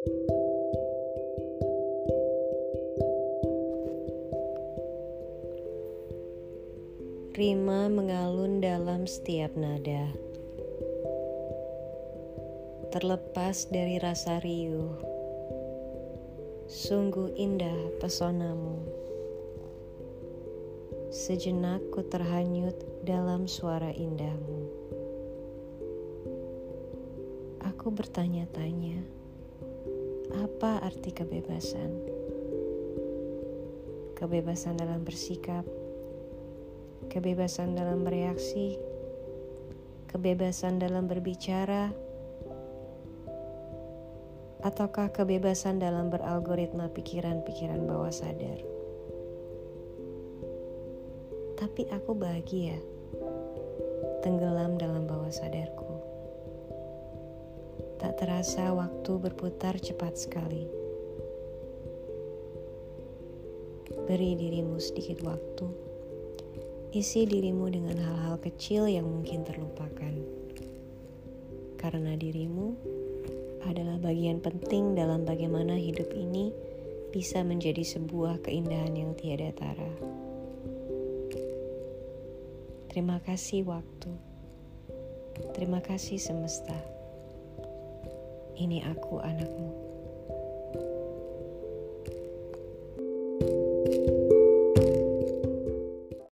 Rima mengalun dalam setiap nada. Terlepas dari rasa riuh, sungguh indah pesonamu. Sejenak ku terhanyut dalam suara indahmu. Aku bertanya-tanya, apa arti kebebasan? Kebebasan dalam bersikap, kebebasan dalam bereaksi, kebebasan dalam berbicara, ataukah kebebasan dalam beralgoritma pikiran-pikiran bawah sadar. Tapi aku bahagia, tenggelam dalam bawah sadarku. Tak terasa waktu berputar cepat sekali. Beri dirimu sedikit waktu Isi dirimu dengan hal-hal kecil yang mungkin terlupakan, karena dirimu adalah bagian penting dalam bagaimana hidup ini bisa menjadi sebuah keindahan yang tiada tara. Terima kasih, waktu. Terima kasih, semesta. Ini aku, anakmu.